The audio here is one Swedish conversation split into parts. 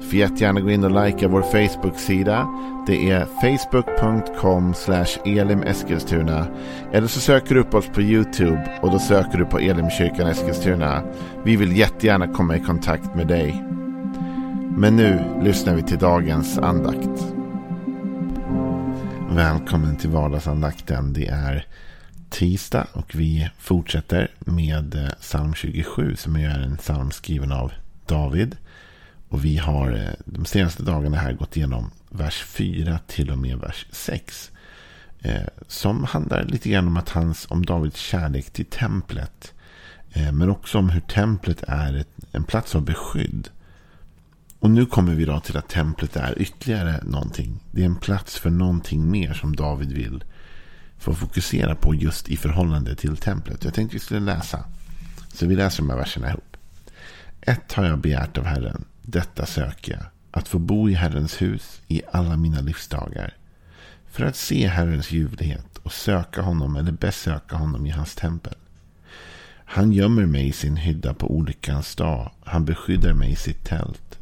Du får jättegärna gå in och likea vår Facebook-sida. Det är facebook.com elimeskilstuna. Eller så söker du upp oss på YouTube och då söker du på Elimkyrkan Eskilstuna. Vi vill jättegärna komma i kontakt med dig. Men nu lyssnar vi till dagens andakt. Välkommen till vardagsandakten. Det är tisdag och vi fortsätter med eh, psalm 27 som är en psalm skriven av David. Och vi har eh, de senaste dagarna här gått igenom vers 4 till och med vers 6. Eh, som handlar lite grann om, att hans, om Davids kärlek till templet. Eh, men också om hur templet är en plats av beskydd. Och nu kommer vi då till att templet är ytterligare någonting. Det är en plats för någonting mer som David vill få fokusera på just i förhållande till templet. Jag tänkte vi skulle läsa. Så vi läser de här verserna ihop. Ett har jag begärt av Herren. Detta söker jag. Att få bo i Herrens hus i alla mina livsdagar. För att se Herrens ljuvlighet och söka honom eller besöka honom i hans tempel. Han gömmer mig i sin hydda på olyckans dag. Han beskyddar mig i sitt tält.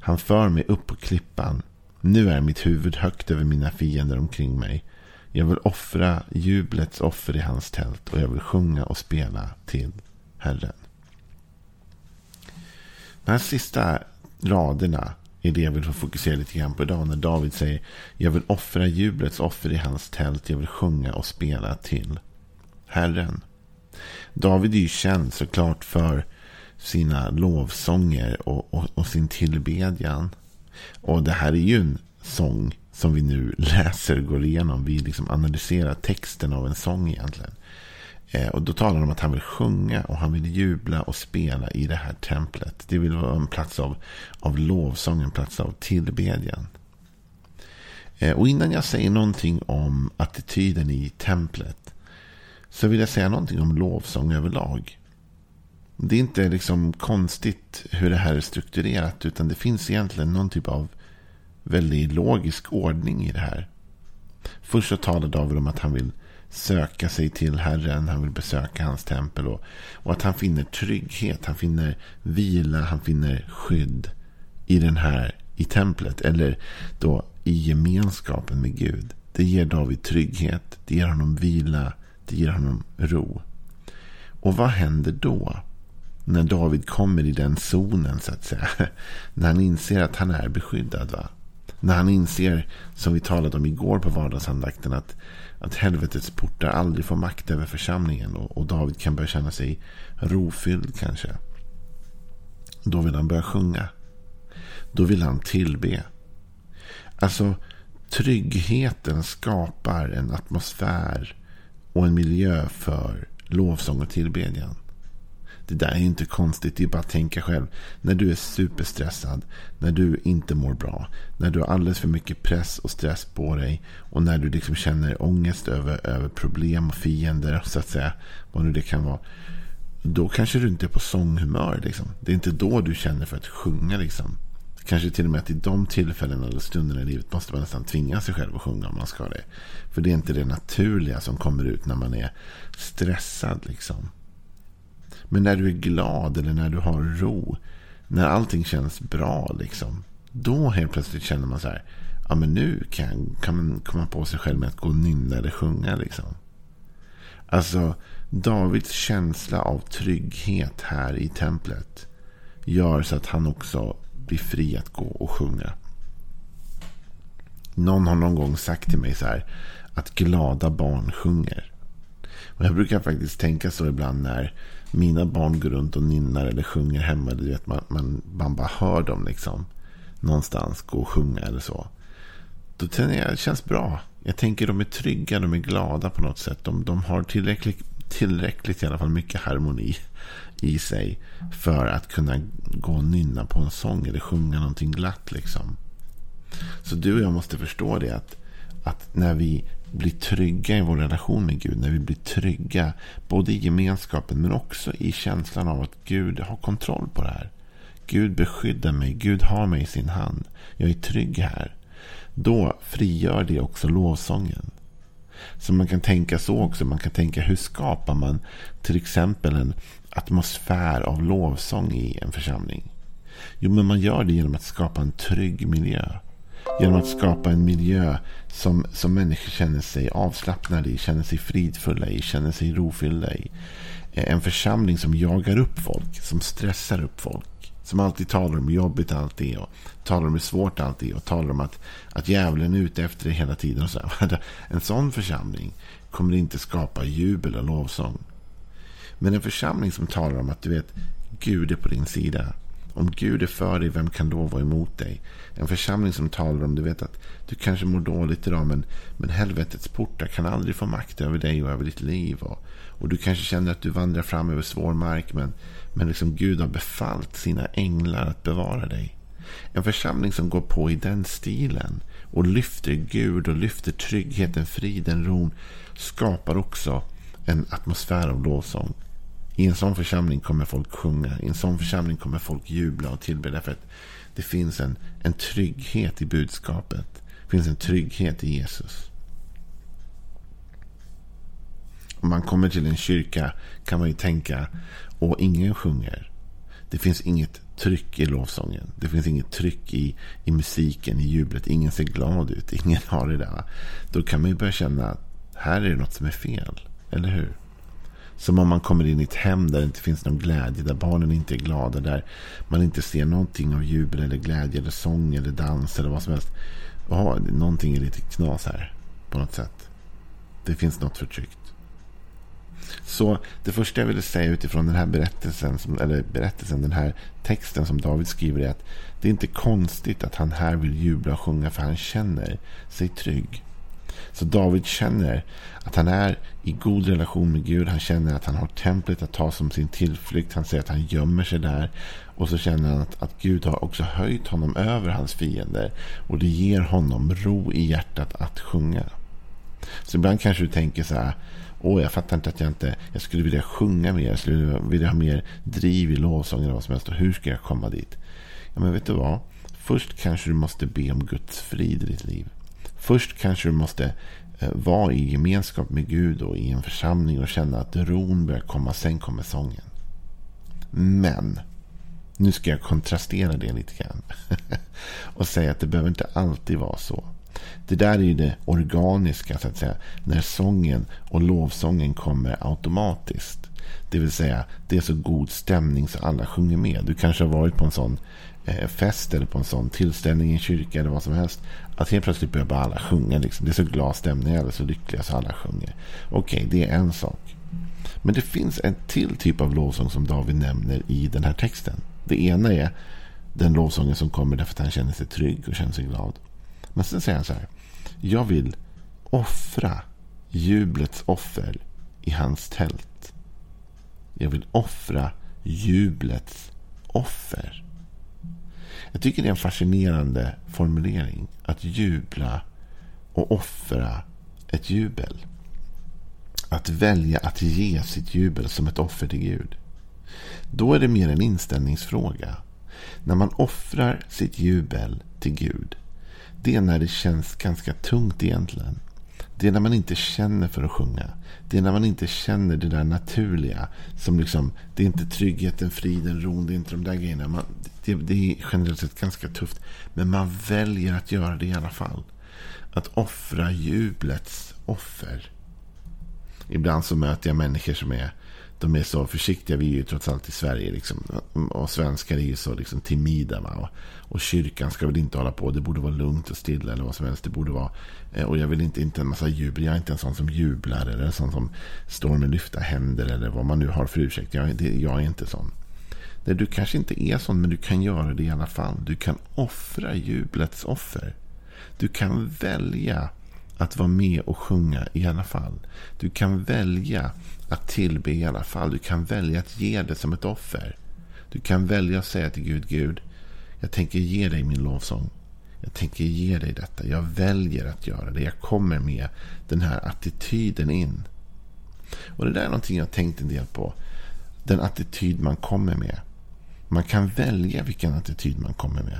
Han för mig upp på klippan. Nu är mitt huvud högt över mina fiender omkring mig. Jag vill offra jublets offer i hans tält och jag vill sjunga och spela till Herren. Den här sista raderna är det jag vill fokusera lite grann på idag. När David säger jag vill offra jublets offer i hans tält. Jag vill sjunga och spela till Herren. David är ju känd såklart för sina lovsånger och, och, och sin tillbedjan. Och det här är ju en sång som vi nu läser och går igenom. Vi liksom analyserar texten av en sång egentligen. Eh, och då talar han om att han vill sjunga och han vill jubla och spela i det här templet. Det vill vara en plats av, av lovsång, en plats av tillbedjan. Eh, och innan jag säger någonting om attityden i templet så vill jag säga någonting om lovsång överlag. Det är inte liksom konstigt hur det här är strukturerat utan det finns egentligen någon typ av väldigt logisk ordning i det här. Först så talar David om att han vill söka sig till Herren. Han vill besöka hans tempel. Och, och att han finner trygghet. Han finner vila. Han finner skydd i den här i templet. Eller då i gemenskapen med Gud. Det ger David trygghet. Det ger honom vila. Det ger honom ro. Och vad händer då? När David kommer i den zonen så att säga. När han inser att han är beskyddad. Va? När han inser, som vi talade om igår på vardagsandakten, att att helvetets portar aldrig får makt över församlingen. Och, och David kan börja känna sig rofylld kanske. Då vill han börja sjunga. Då vill han tillbe. Alltså, tryggheten skapar en atmosfär och en miljö för lovsång och tillbedjan. Det där är inte konstigt. Det är bara att tänka själv. När du är superstressad. När du inte mår bra. När du har alldeles för mycket press och stress på dig. Och när du liksom känner ångest över, över problem och fiender. Så att säga. Vad nu det kan vara. Då kanske du inte är på sånghumör. Liksom. Det är inte då du känner för att sjunga. Liksom. Kanske till och med att i de tillfällena eller stunderna i livet måste man nästan tvinga sig själv att sjunga om man ska det. För det är inte det naturliga som kommer ut när man är stressad. Liksom. Men när du är glad eller när du har ro. När allting känns bra liksom. Då helt plötsligt känner man så här. Ja men nu kan, kan man komma på sig själv med att gå och nynna eller sjunga liksom. Alltså Davids känsla av trygghet här i templet. Gör så att han också blir fri att gå och sjunga. Någon har någon gång sagt till mig så här. Att glada barn sjunger. Och jag brukar faktiskt tänka så ibland när mina barn går runt och nynnar eller sjunger hemma. Du vet, man, man, man bara hör dem liksom. Någonstans gå och sjunga eller så. Då känner jag det känns bra. Jag tänker de är trygga, de är glada på något sätt. De, de har tillräckligt, tillräckligt i alla fall mycket harmoni i sig. För att kunna gå och nynna på en sång eller sjunga någonting glatt liksom. Så du och jag måste förstå det att, att när vi blir trygga i vår relation med Gud. När vi blir trygga både i gemenskapen men också i känslan av att Gud har kontroll på det här. Gud beskyddar mig. Gud har mig i sin hand. Jag är trygg här. Då frigör det också lovsången. Så man kan tänka så också. Man kan tänka hur skapar man till exempel en atmosfär av lovsång i en församling? Jo, men man gör det genom att skapa en trygg miljö. Genom att skapa en miljö som, som människor känner sig avslappnade i, känner sig fridfulla i, känner sig rofyllda i. Eh, en församling som jagar upp folk, som stressar upp folk. Som alltid talar om hur jobbigt allt är och talar om hur svårt allt är och talar om att, att djävulen är ute efter det hela tiden. Och så En sån församling kommer inte skapa jubel och lovsång. Men en församling som talar om att du vet, Gud är på din sida. Om Gud är för dig, vem kan då vara emot dig? En församling som talar om, du vet att du kanske mår dåligt idag, men, men helvetets portar kan aldrig få makt över dig och över ditt liv. Och, och du kanske känner att du vandrar fram över svår mark, men, men liksom Gud har befallt sina änglar att bevara dig. En församling som går på i den stilen och lyfter Gud och lyfter tryggheten, friden, ron skapar också en atmosfär av lovsång. I en sån församling kommer folk sjunga. I en sån församling kommer folk jubla och tillbe. Därför att det finns en, en trygghet i budskapet. Det finns en trygghet i Jesus. Om man kommer till en kyrka kan man ju tänka och ingen sjunger. Det finns inget tryck i lovsången. Det finns inget tryck i, i musiken, i jublet. Ingen ser glad ut. Ingen har det där. Då kan man ju börja känna att här är det något som är fel. Eller hur? Som om man kommer in i ett hem där det inte finns någon glädje. Där barnen inte är glada. Där man inte ser någonting av jubel eller glädje. Eller sång eller dans eller vad som helst. Oh, någonting är lite knas här. På något sätt. Det finns något förtryckt. Så det första jag ville säga utifrån den här berättelsen, eller berättelsen, den här texten som David skriver är att det är inte konstigt att han här vill jubla och sjunga för han känner sig trygg. Så David känner att han är i god relation med Gud. Han känner att han har templet att ta som sin tillflykt. Han säger att han gömmer sig där. Och så känner han att, att Gud har också höjt honom över hans fiender. Och det ger honom ro i hjärtat att sjunga. Så ibland kanske du tänker så här. Åh, jag fattar inte att jag inte... Jag skulle vilja sjunga mer. Jag skulle vilja ha mer driv i lovsången eller vad som helst. Och hur ska jag komma dit? Ja, men vet du vad? Först kanske du måste be om Guds frid i ditt liv. Först kanske du måste eh, vara i gemenskap med Gud och i en församling och känna att ron börjar komma. Sen kommer sången. Men nu ska jag kontrastera det lite grann. och säga att det behöver inte alltid vara så. Det där är ju det organiska, så att säga. När sången och lovsången kommer automatiskt. Det vill säga, det är så god stämning så alla sjunger med. Du kanske har varit på en sån eh, fest eller på en sån tillställning i en kyrka eller vad som helst. Att helt plötsligt börjar bara alla sjunga. Liksom. Det är så glad stämning, alla är så lyckliga så alla sjunger. Okej, okay, det är en sak. Men det finns en till typ av lovsång som David nämner i den här texten. Det ena är den lovsången som kommer därför att han känner sig trygg och känner sig glad. Men sen säger han så här. Jag vill offra jublets offer i hans tält. Jag vill offra jublets offer. Jag tycker det är en fascinerande formulering. Att jubla och offra ett jubel. Att välja att ge sitt jubel som ett offer till Gud. Då är det mer en inställningsfråga. När man offrar sitt jubel till Gud det är när det känns ganska tungt egentligen. Det är när man inte känner för att sjunga. Det är när man inte känner det där naturliga. Som liksom, det är inte tryggheten, friden, ron. Det är inte de där grejerna. Man, det, det är generellt sett ganska tufft. Men man väljer att göra det i alla fall. Att offra jublets offer. Ibland så möter jag människor som är de är så försiktiga. Vi är ju trots allt i Sverige. Liksom. Och svenskar är ju så liksom, timida. Och, och, kyrkan ska väl inte hålla på. Det borde vara lugnt och stilla eller vad som helst. Det borde vara. Eh, och jag vill inte, inte en massa jubel. Jag är inte en sån som jublar. Eller en sån som står med lyfta händer. Eller vad man nu har för ursäkt. Jag, det, jag är inte sån. Nej, du kanske inte är sån. Men du kan göra det i alla fall. Du kan offra jublets offer. Du kan välja att vara med och sjunga i alla fall. Du kan välja att tillbe i alla fall. Du kan välja att ge det som ett offer. Du kan välja att säga till Gud, Gud, jag tänker ge dig min lovsång. Jag tänker ge dig detta. Jag väljer att göra det. Jag kommer med den här attityden in. Och det där är någonting jag har tänkt en del på. Den attityd man kommer med. Man kan välja vilken attityd man kommer med.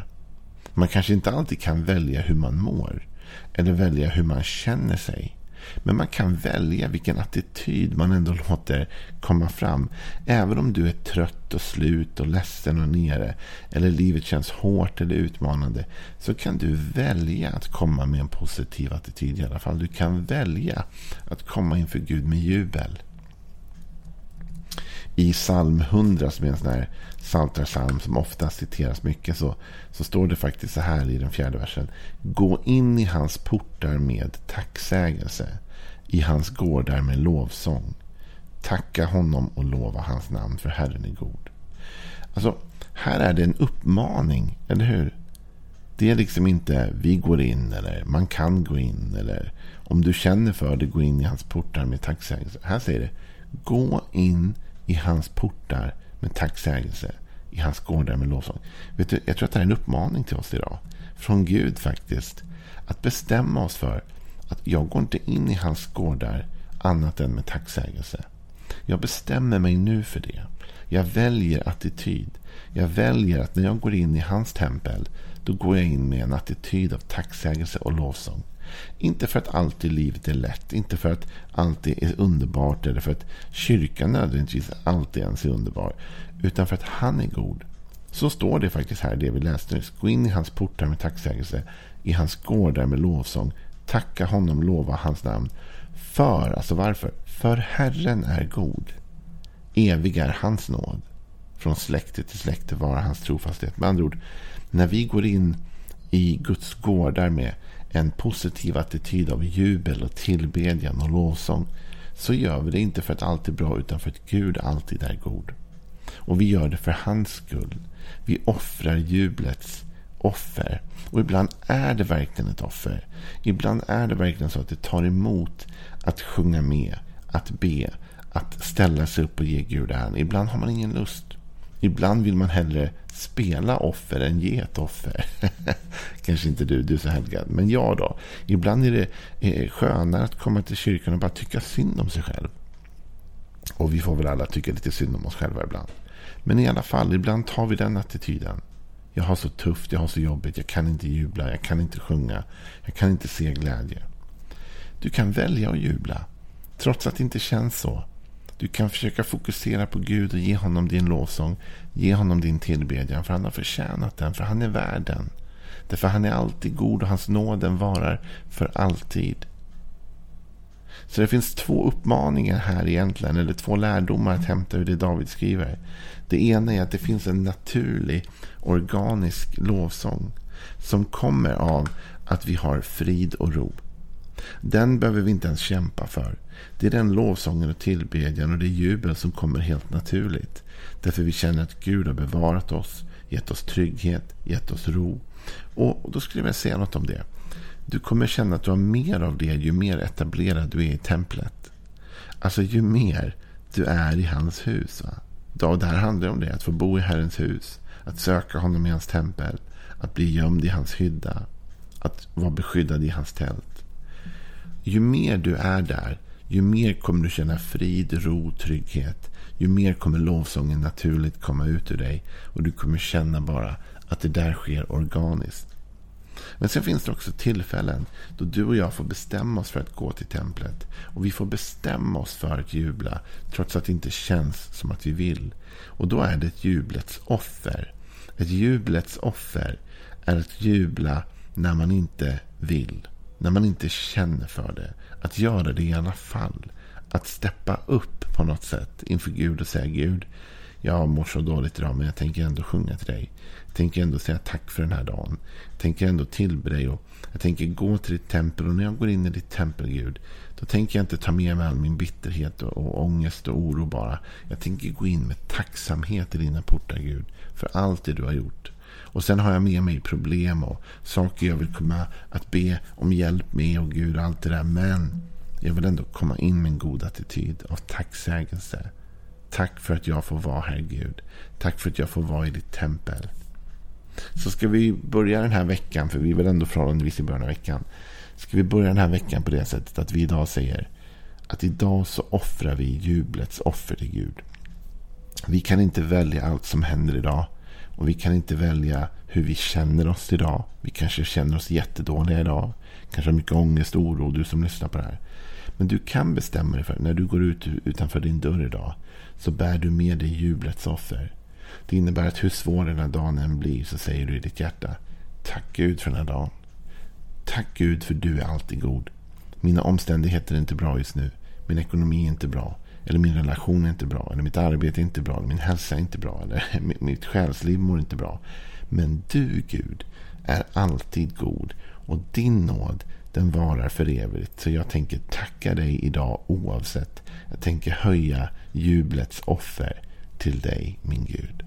Man kanske inte alltid kan välja hur man mår. Eller välja hur man känner sig. Men man kan välja vilken attityd man ändå låter komma fram. Även om du är trött och slut och ledsen och nere. Eller livet känns hårt eller utmanande. Så kan du välja att komma med en positiv attityd i alla fall. Du kan välja att komma inför Gud med jubel. I psalm 100 som är en sån här psaltarpsalm som ofta citeras mycket så, så står det faktiskt så här i den fjärde versen. Gå in i hans portar med tacksägelse. I hans gårdar med lovsång. Tacka honom och lova hans namn för Herren är god. Alltså, här är det en uppmaning, eller hur? Det är liksom inte vi går in eller man kan gå in eller om du känner för det, gå in i hans portar med tacksägelse. Här säger det, gå in i hans portar med tacksägelse i hans gårdar med lovsång. Vet du, jag tror att det här är en uppmaning till oss idag. Från Gud faktiskt. Att bestämma oss för att jag går inte in i hans gårdar annat än med tacksägelse. Jag bestämmer mig nu för det. Jag väljer attityd. Jag väljer att när jag går in i hans tempel, då går jag in med en attityd av tacksägelse och lovsång. Inte för att allt i livet är lätt, inte för att allt är underbart eller för att kyrkan nödvändigtvis alltid ens är underbar. Utan för att han är god. Så står det faktiskt här, det vi läste nyss. Gå in i hans portar med tacksägelse, i hans gårdar med lovsång. Tacka honom, lova hans namn. För, alltså varför? För Herren är god. Evig är hans nåd. Från släkte till släkte vara hans trofasthet. Med andra ord, när vi går in i Guds gårdar med en positiv attityd av jubel och tillbedjan och lovsång så gör vi det inte för att allt är bra utan för att Gud alltid är god. Och vi gör det för hans skull. Vi offrar jublets offer. Och ibland är det verkligen ett offer. Ibland är det verkligen så att det tar emot att sjunga med, att be, att ställa sig upp och ge Gud äran. Ibland har man ingen lust. Ibland vill man hellre spela offer än ge ett offer. Kanske inte du, du är så helgad. Men jag då. Ibland är det eh, skönare att komma till kyrkan och bara tycka synd om sig själv. Och vi får väl alla tycka lite synd om oss själva ibland. Men i alla fall, ibland tar vi den attityden. Jag har så tufft, jag har så jobbigt, jag kan inte jubla, jag kan inte sjunga, jag kan inte se glädje. Du kan välja att jubla, trots att det inte känns så. Du kan försöka fokusera på Gud och ge honom din lovsång. Ge honom din tillbedjan, för han har förtjänat den, för han är värd den. Därför han är alltid god och hans nåd den varar för alltid. Så det finns två uppmaningar här egentligen, eller två lärdomar att hämta ur det David skriver. Det ena är att det finns en naturlig, organisk lovsång som kommer av att vi har frid och ro. Den behöver vi inte ens kämpa för. Det är den lovsången och tillbedjan och det jubel som kommer helt naturligt. Därför vi känner att Gud har bevarat oss, gett oss trygghet, gett oss ro. Och då skulle jag vilja säga något om det. Du kommer känna att du har mer av det ju mer etablerad du är i templet. Alltså ju mer du är i hans hus. Va? Då, det här handlar om det, att få bo i Herrens hus. Att söka honom i hans tempel. Att bli gömd i hans hydda. Att vara beskyddad i hans tält. Ju mer du är där, ju mer kommer du känna frid, ro, trygghet. Ju mer kommer lovsången naturligt komma ut ur dig. Och du kommer känna bara att det där sker organiskt. Men sen finns det också tillfällen då du och jag får bestämma oss för att gå till templet. Och vi får bestämma oss för att jubla trots att det inte känns som att vi vill. Och då är det ett jublets offer. Ett jublets offer är att jubla när man inte vill. När man inte känner för det. Att göra det i alla fall. Att steppa upp på något sätt inför Gud och säga Gud, jag mår så dåligt idag men jag tänker ändå sjunga till dig. Jag tänker ändå säga tack för den här dagen. Jag tänker ändå tillbe dig och jag tänker gå till ditt tempel. Och när jag går in i ditt tempel Gud. Då tänker jag inte ta med mig all min bitterhet och, och ångest och oro bara. Jag tänker gå in med tacksamhet i dina portar Gud. För allt det du har gjort. Och sen har jag med mig problem och saker jag vill komma att be om hjälp med och Gud och allt det där. Men jag vill ändå komma in med en god attityd av tacksägelse. Tack för att jag får vara här Gud. Tack för att jag får vara i ditt tempel. Så ska vi börja den här veckan, för vi är väl ändå förhållandevis i början av veckan. Ska vi börja den här veckan på det sättet att vi idag säger att idag så offrar vi jublets offer till Gud. Vi kan inte välja allt som händer idag. Och vi kan inte välja hur vi känner oss idag. Vi kanske känner oss jättedåliga idag. Kanske har mycket ångest och oro, du som lyssnar på det här. Men du kan bestämma dig för när du går ut utanför din dörr idag. Så bär du med dig jublets offer. Det innebär att hur svår den här dagen än blir så säger du i ditt hjärta. Tack Gud för den här dagen. Tack Gud för du är alltid god. Mina omständigheter är inte bra just nu. Min ekonomi är inte bra. Eller min relation är inte bra. Eller mitt arbete är inte bra. Eller min hälsa är inte bra. Eller mitt själsliv mår inte bra. Men du Gud är alltid god. Och din nåd den varar för evigt. Så jag tänker tacka dig idag oavsett. Jag tänker höja jublets offer till dig min Gud.